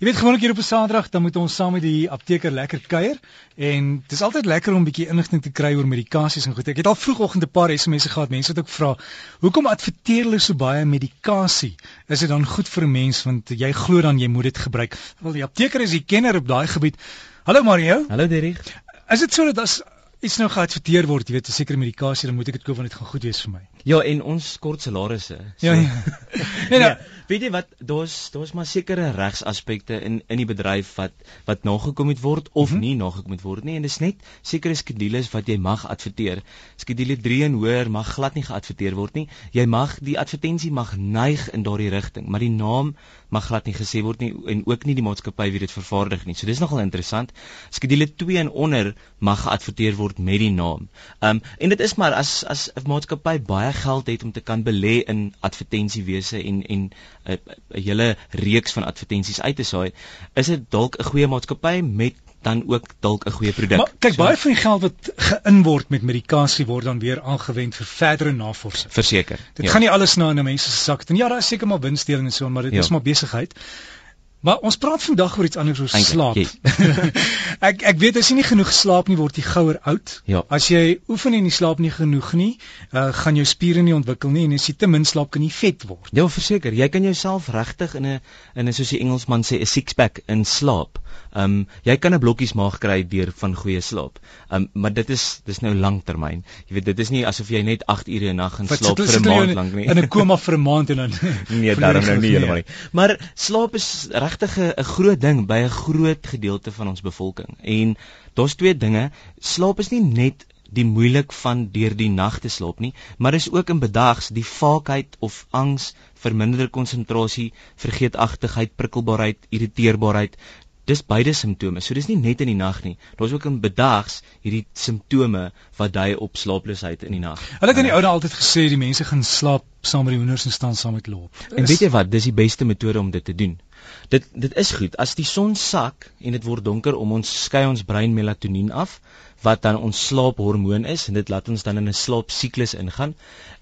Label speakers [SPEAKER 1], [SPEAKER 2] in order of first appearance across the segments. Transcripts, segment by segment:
[SPEAKER 1] Jy weet gewoonlik hier op 'n Saterdag dan moet ons saam met die apteker lekker kuier en dit is altyd lekker om 'n bietjie inligting te kry oor medikasies en goed. Ek het al vroegoggend 'n paar SMS'e gehad. Mense het ook vra, "Hoekom adverteer hulle so baie medikasie? Is dit dan goed vir 'n mens want jy glo dan jy moet dit gebruik?" Wel die apteker is die kenner op daai gebied. Hallo Mario.
[SPEAKER 2] Hallo Derrick.
[SPEAKER 1] Is dit so dat as iets nou geadverteer word, jy weet, 'n sekere medikasie, dan moet ek dit koop want dit gaan goed wees vir my.
[SPEAKER 2] Ja, en ons kort salarisse.
[SPEAKER 1] So. Ja. ja.
[SPEAKER 2] nee, nou, weet jy wat, daar's daar's maar sekere regsaspekte in in die bedryf wat wat nagekom moet word of mm -hmm. nie nagekom moet word nie en dis net sekere skedules wat jy mag adverteer. Skedule 3 en hoër mag glad nie geadverteer word nie. Jy mag die advertensie mag neig in daardie rigting, maar die naam mag glad nie gesê word nie en ook nie die maatskappy wie dit vervaardig nie. So dis nogal interessant. Skedule 2 en onder mag geadverteer word met die naam. Ehm um, en dit is maar as as 'n maatskappy baie baie geld het om te kan belê in advertensiewese en en 'n uh, hele reeks van advertensies uit te saai, is dit dalk 'n goeie maatskappy met dan ook dalk 'n goeie produk.
[SPEAKER 1] Maar kyk, so, baie van die geld wat geïn word met medikasie word dan weer aangewend vir verdere navorsing.
[SPEAKER 2] Verseker.
[SPEAKER 1] Dit ja. gaan nie alles na 'n mens se sak toe. Ja, daar is seker maar winsdeling en so, maar dit ja. is maar besigheid. Maar ons praat vandag oor iets anders oor slaap. ek ek weet as jy nie genoeg slaap nie word jy gouer oud.
[SPEAKER 2] Ja.
[SPEAKER 1] As jy oefen en nie slaap nie genoeg nie, uh, gaan jou spiere nie ontwikkel nie en as jy te min slaap kan jy vet word.
[SPEAKER 2] Ja, verseker, jy kan jouself regtig in 'n in 'n soos die Engelsman sê 'n six pack in slaap. Ehm um, jy kan 'n blokkies maag kry deur van goeie slaap. Ehm um, maar dit is dis nou langtermyn. Jy weet dit is nie asof jy net 8 ure 'n nag gaan slaap vir 'n maand lank nie.
[SPEAKER 1] In 'n koma vir 'n maand en dan
[SPEAKER 2] Nee, daarom nou nie heeltemal nie. Maar slaap is regtig 'n groot ding by 'n groot gedeelte van ons bevolking. En daar's twee dinge. Slaap is nie net die moeilik van deur die nag te slaap nie, maar is ook in bedags die vaakheid of angs, verminderde konsentrasie, vergeetachtigheid, prikkelbaarheid, irriteerbaarheid, dis beide simptome. So dis nie net in die nag nie. Daar's ook in bedags hierdie simptome wat dui op slaaploosheid in die nag.
[SPEAKER 1] Hulle het in die oude altyd gesê die mense gaan slaap saam met die hoenders en staan saam met loop.
[SPEAKER 2] En weet jy wat, dis die beste metode om dit te doen. Dit dit is goed. As die son sak en dit word donker om ons skei ons brein melatonien af wat dan ons slaaphormoon is en dit laat ons dan in 'n slaapsiklus ingaan.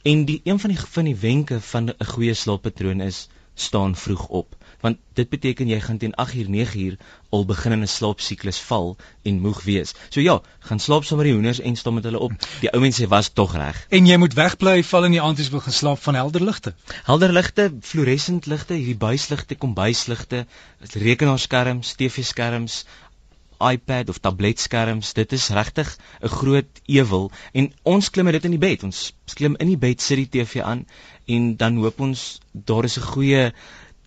[SPEAKER 2] En die een van die van die wenke van 'n goeie slaappatroon is staan vroeg op want dit beteken jy gaan teen 8uur 9uur al begin in 'n slaapsiklus val en moeg wees. So ja, gaan slaap saam met die hoenders en staan met hulle op. Die ou mense was tog reg.
[SPEAKER 1] En jy moet wegbly val in die aand as jy wil gaan slaap van helder ligte.
[SPEAKER 2] Helder ligte, fluoresent ligte, hierdie buisligte, kombuisligte, rekenaarskerms, TV-skerms, iPad of tabletskerms, dit is regtig 'n groot ewel en ons klim dit in die bed. Ons klim in die bed, sit die TV aan en dan hoop ons daar is 'n goeie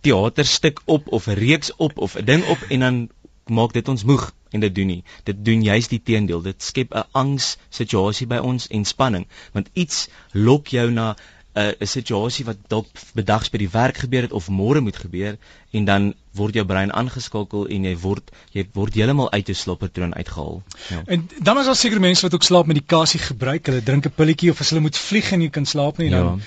[SPEAKER 2] teaterstuk op of 'n reeks op of 'n ding op en dan maak dit ons moeg en dit doen nie. Dit doen juist die teendeel. Dit skep 'n angs situasie by ons en spanning want iets lok jou na 'n 'n situasie wat dalk bedags by die werk gebeur het of môre moet gebeur en dan word jou brein aangeskakel en jy word jy word heeltemal uit jou slaappatroon uitgehaal.
[SPEAKER 1] Ja. En dan is daar seker mense wat ook slaapmedikasie gebruik. Hulle drink 'n pilletjie of as hulle moet vlieg en nie kan slaap nie dan ja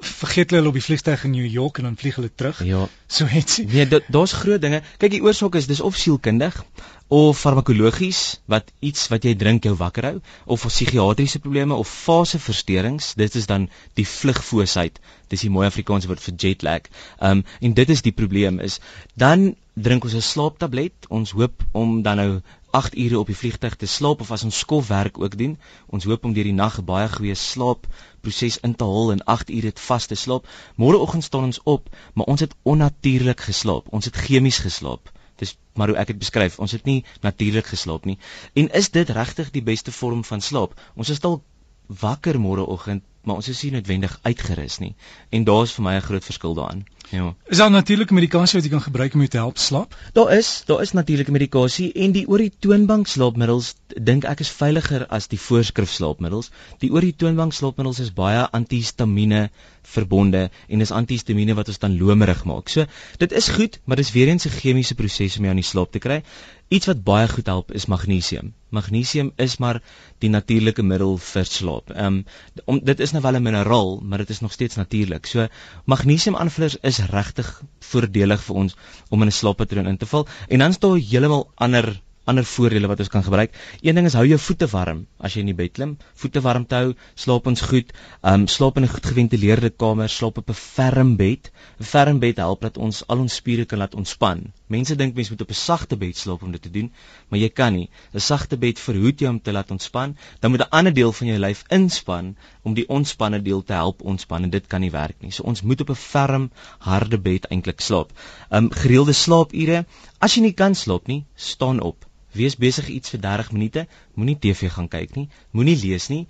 [SPEAKER 1] vergeet hulle op die vliegtuig in New York en dan vlieg hulle terug.
[SPEAKER 2] Ja.
[SPEAKER 1] So het
[SPEAKER 2] Nee, daar's groot dinge. Kyk, die oorsaak is dis of sielkundig of farmakologies wat iets wat jy drink jou wakker hou of psigiatriese probleme of faseversteurings. Dit is dan die vlugfoosheid. Dis die mooi Afrikaanse woord vir jet lag. Um, en dit is die probleem is dan drink ons 'n slaaptablet. Ons hoop om dan nou 8 ure op die vliegtuig te slaap of as ons skofwerk ook doen. Ons hoop om deur die nag baie goeie slaap proses in te haal en 8 ure te vas te slaap. Môreoggend staan ons op, maar ons het onnatuurlik geslaap. Ons het chemies geslaap. Dis maar hoe ek dit beskryf. Ons het nie natuurlik geslaap nie. En is dit regtig die beste vorm van slaap? Ons is dalk wakker môreoggend, maar ons is nie noodwendig uitgerus nie. En daar's vir my 'n groot verskil daarin. Ja.
[SPEAKER 1] Is daar natuurlike medikasie wat jy kan gebruik om jou te help slaap?
[SPEAKER 2] Daar is, daar is natuurlike medikasie en die oor die toonbank slaapmiddels dink ek is veiliger as die voorskrif slaapmiddels. Die oor die toonbank slaapmiddels is baie antihistamiene verbonde en is antihistamiene wat ons dan lomerig maak. So dit is goed, maar dis weer eens 'n chemiese proses om jou aan die slaap te kry. Iets wat baie goed help is magnesium. Magnesium is maar die natuurlike middel vir slaap. Ehm um, dit is nou wel 'n mineraal, maar dit is nog steeds natuurlik. So magnesiumaanvullers is regtig voordelig vir ons om in 'n slaappatroon in te val. En dan is daar heeltemal ander ander voordele wat ons kan gebruik. Een ding is hou jou voete warm as jy in die bed klim. Voete warm te hou, slaap ons goed. Ehm um, slaap in 'n goed geventileerde kamer, slaap op 'n ferm bed. 'n Ferm bed help dat ons al ons spiere kan laat ontspan. Mense dink mense moet op 'n sagte bed slaap om dit te doen, maar jy kan nie. 'n Sagte bed verhoed jou om te laat ontspan. Dan moet 'n ander deel van jou lyf inspann om die ontspanne deel te help ontspan en dit kan nie werk nie. So ons moet op 'n ferm, harde bed eintlik slaap. Ehm um, gereelde slaapure. As jy nie kan slaap nie, staan op. Wees besig iets vir 30 minute. Moenie TV gaan kyk nie. Moenie lees nie.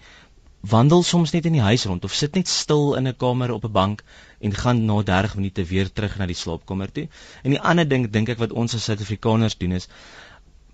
[SPEAKER 2] Wandel soms net in die huis rond of sit net stil in 'n kamer op 'n bank en gaan na 30 minute weer terug na die slaapkamer toe. En die ander ding dink ek wat ons as Suid-Afrikaners doen is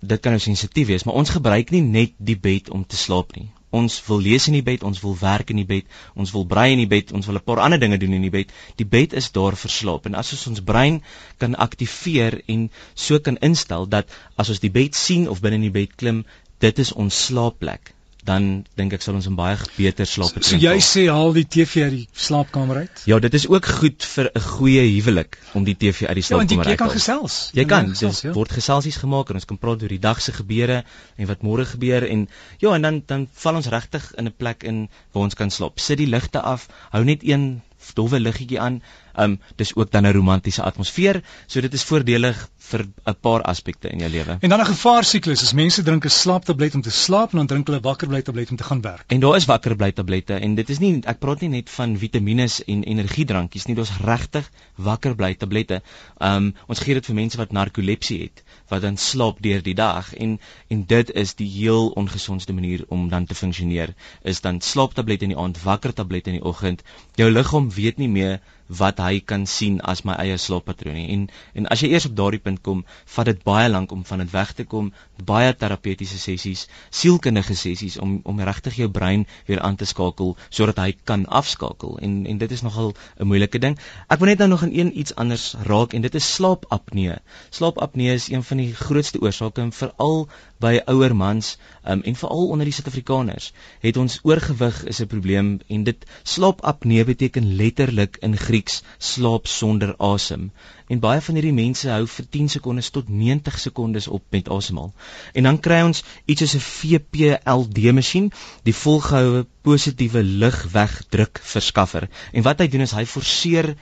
[SPEAKER 2] dit kan nou sensitief wees, maar ons gebruik nie net die bed om te slaap nie. Ons wil lees in die bed, ons wil werk in die bed, ons wil brei in die bed, ons wil 'n paar ander dinge doen in die bed. Die bed is daar vir slaap en as ons ons brein kan aktiveer en so kan instel dat as ons die bed sien of binne in die bed klim, dit is ons slaapplek dan dink ek sal ons 'n baie beter slaap
[SPEAKER 1] het. So, so jy sê haal die TV uit die slaapkamer uit?
[SPEAKER 2] Ja, dit is ook goed vir 'n goeie huwelik om die TV uit die slaapkamer
[SPEAKER 1] uit te haal. Ja,
[SPEAKER 2] jy
[SPEAKER 1] kan gesels.
[SPEAKER 2] Jy kan, dit ja. word geselsies gemaak en ons kan praat oor die dag se gebeure en wat môre gebeur en ja, en dan dan val ons regtig in 'n plek in waar ons kan slaap. Sit die ligte af, hou net een dowwe liggetjie aan. Um dis ook dan 'n romantiese atmosfeer, so dit is voordelig vir 'n paar aspekte in jou lewe.
[SPEAKER 1] En dan 'n gevaarsiklus, as mense drink 'n slaaptablet om te slaap en dan drink hulle wakker bly tablet om te gaan werk.
[SPEAKER 2] En daar is wakker bly tablette en dit is nie ek praat nie net van vitamiene en energiedrankies nie, dis regtig wakker bly tablette. Um ons gee dit vir mense wat narkolepsie het, wat dan slaap deur die dag en en dit is die heel ongesondste manier om dan te funksioneer is dan slaaptablette in die aand, wakker tablette in die oggend. Jou liggaam weet nie meer wat hy kan sien as my eie slaappatroon nie. En en as jy eers op daardie punt kom, vat dit baie lank om van dit weg te kom. Baie terapeutiese sessies, sielkundige sessies om om regtig jou brein weer aan te skakel sodat hy kan afskakel. En en dit is nogal 'n moeilike ding. Ek wil net nou nog aan een iets anders raak en dit is slaapapnee. Slaapapnee is een van die grootste oorsake en veral by ouer mans um, en veral onder die Suid-Afrikaners het ons oorgewig is 'n probleem en dit slaapapnee beteken letterlik in Grieks slaap sonder asem. En baie van hierdie mense hou vir 10 sekondes tot 90 sekondes op met asemhaal. En dan kry ons iets soos 'n VPLD masjien, die volgehoue positiewe lugwegdruk verskaffer. En wat hy doen is hy forceer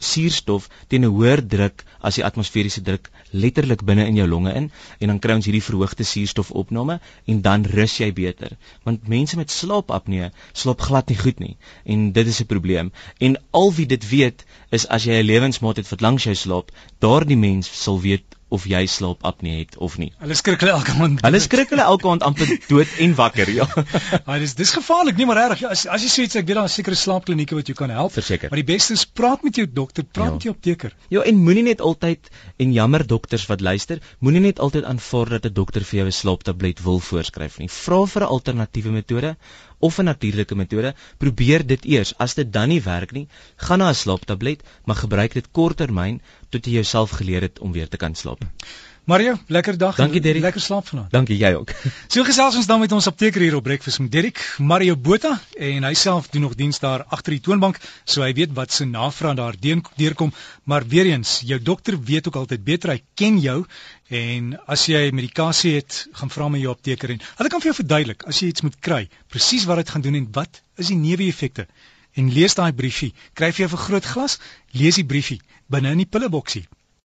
[SPEAKER 2] suurstof teen 'n hoër druk as die atmosferiese druk letterlik binne in jou longe in en dan kry ons hierdie verhoogde suurstofopname en dan rus jy beter. Want mense met slaapapnee slaap glad nie goed nie en dit is 'n probleem. En al wie dit weet is as jy 'n lewensmaat het wat langs jou slaap daardie mens sal weet of jy slaapapnee het of nie.
[SPEAKER 1] Hulle skrik hulle elke aand.
[SPEAKER 2] Hulle skrik hulle elke aand amper dood en wakker, ja.
[SPEAKER 1] Ja, dis dis gevaarlik nie, maar reg, as as jy sê ek weet daar is sekere slaapklinieke wat jou kan help.
[SPEAKER 2] Verseker.
[SPEAKER 1] Maar die beste is praat met jou dokter, praat ja. met jou apteker.
[SPEAKER 2] Ja, en moenie net altyd en jammer dokters wat luister, moenie net altyd aanvaar dat 'n dokter vir jou 'n slaaptablet wil voorskryf nie. Vra vir 'n alternatiewe metode of 'n natuurlike metode, probeer dit eers. As dit dan nie werk nie, gaan na 'n slaaptablet, maar gebruik dit korttermyn tot jy jouself geleer het om weer te kan slaap.
[SPEAKER 1] Mario, lekker dag.
[SPEAKER 2] Dankie Derek.
[SPEAKER 1] Lekker slaap vanaand.
[SPEAKER 2] Dankie jy ook.
[SPEAKER 1] so gesels ons dan met ons apteker hier op Breakfast met Derek, Mario Botha en hy self doen nog diens daar agter die toonbank, so hy weet wat se navraag daar deurkom, maar weer eens, jou dokter weet ook altyd beter, hy ken jou en as jy medikasie het, gaan vra met jou apteker en hulle kan vir jou verduidelik as jy iets moet kry, presies wat dit gaan doen en wat is die neeweffekte. En lees daai briefie, kry vir jou 'n groot glas, lees die briefie binne in die pilleboksie.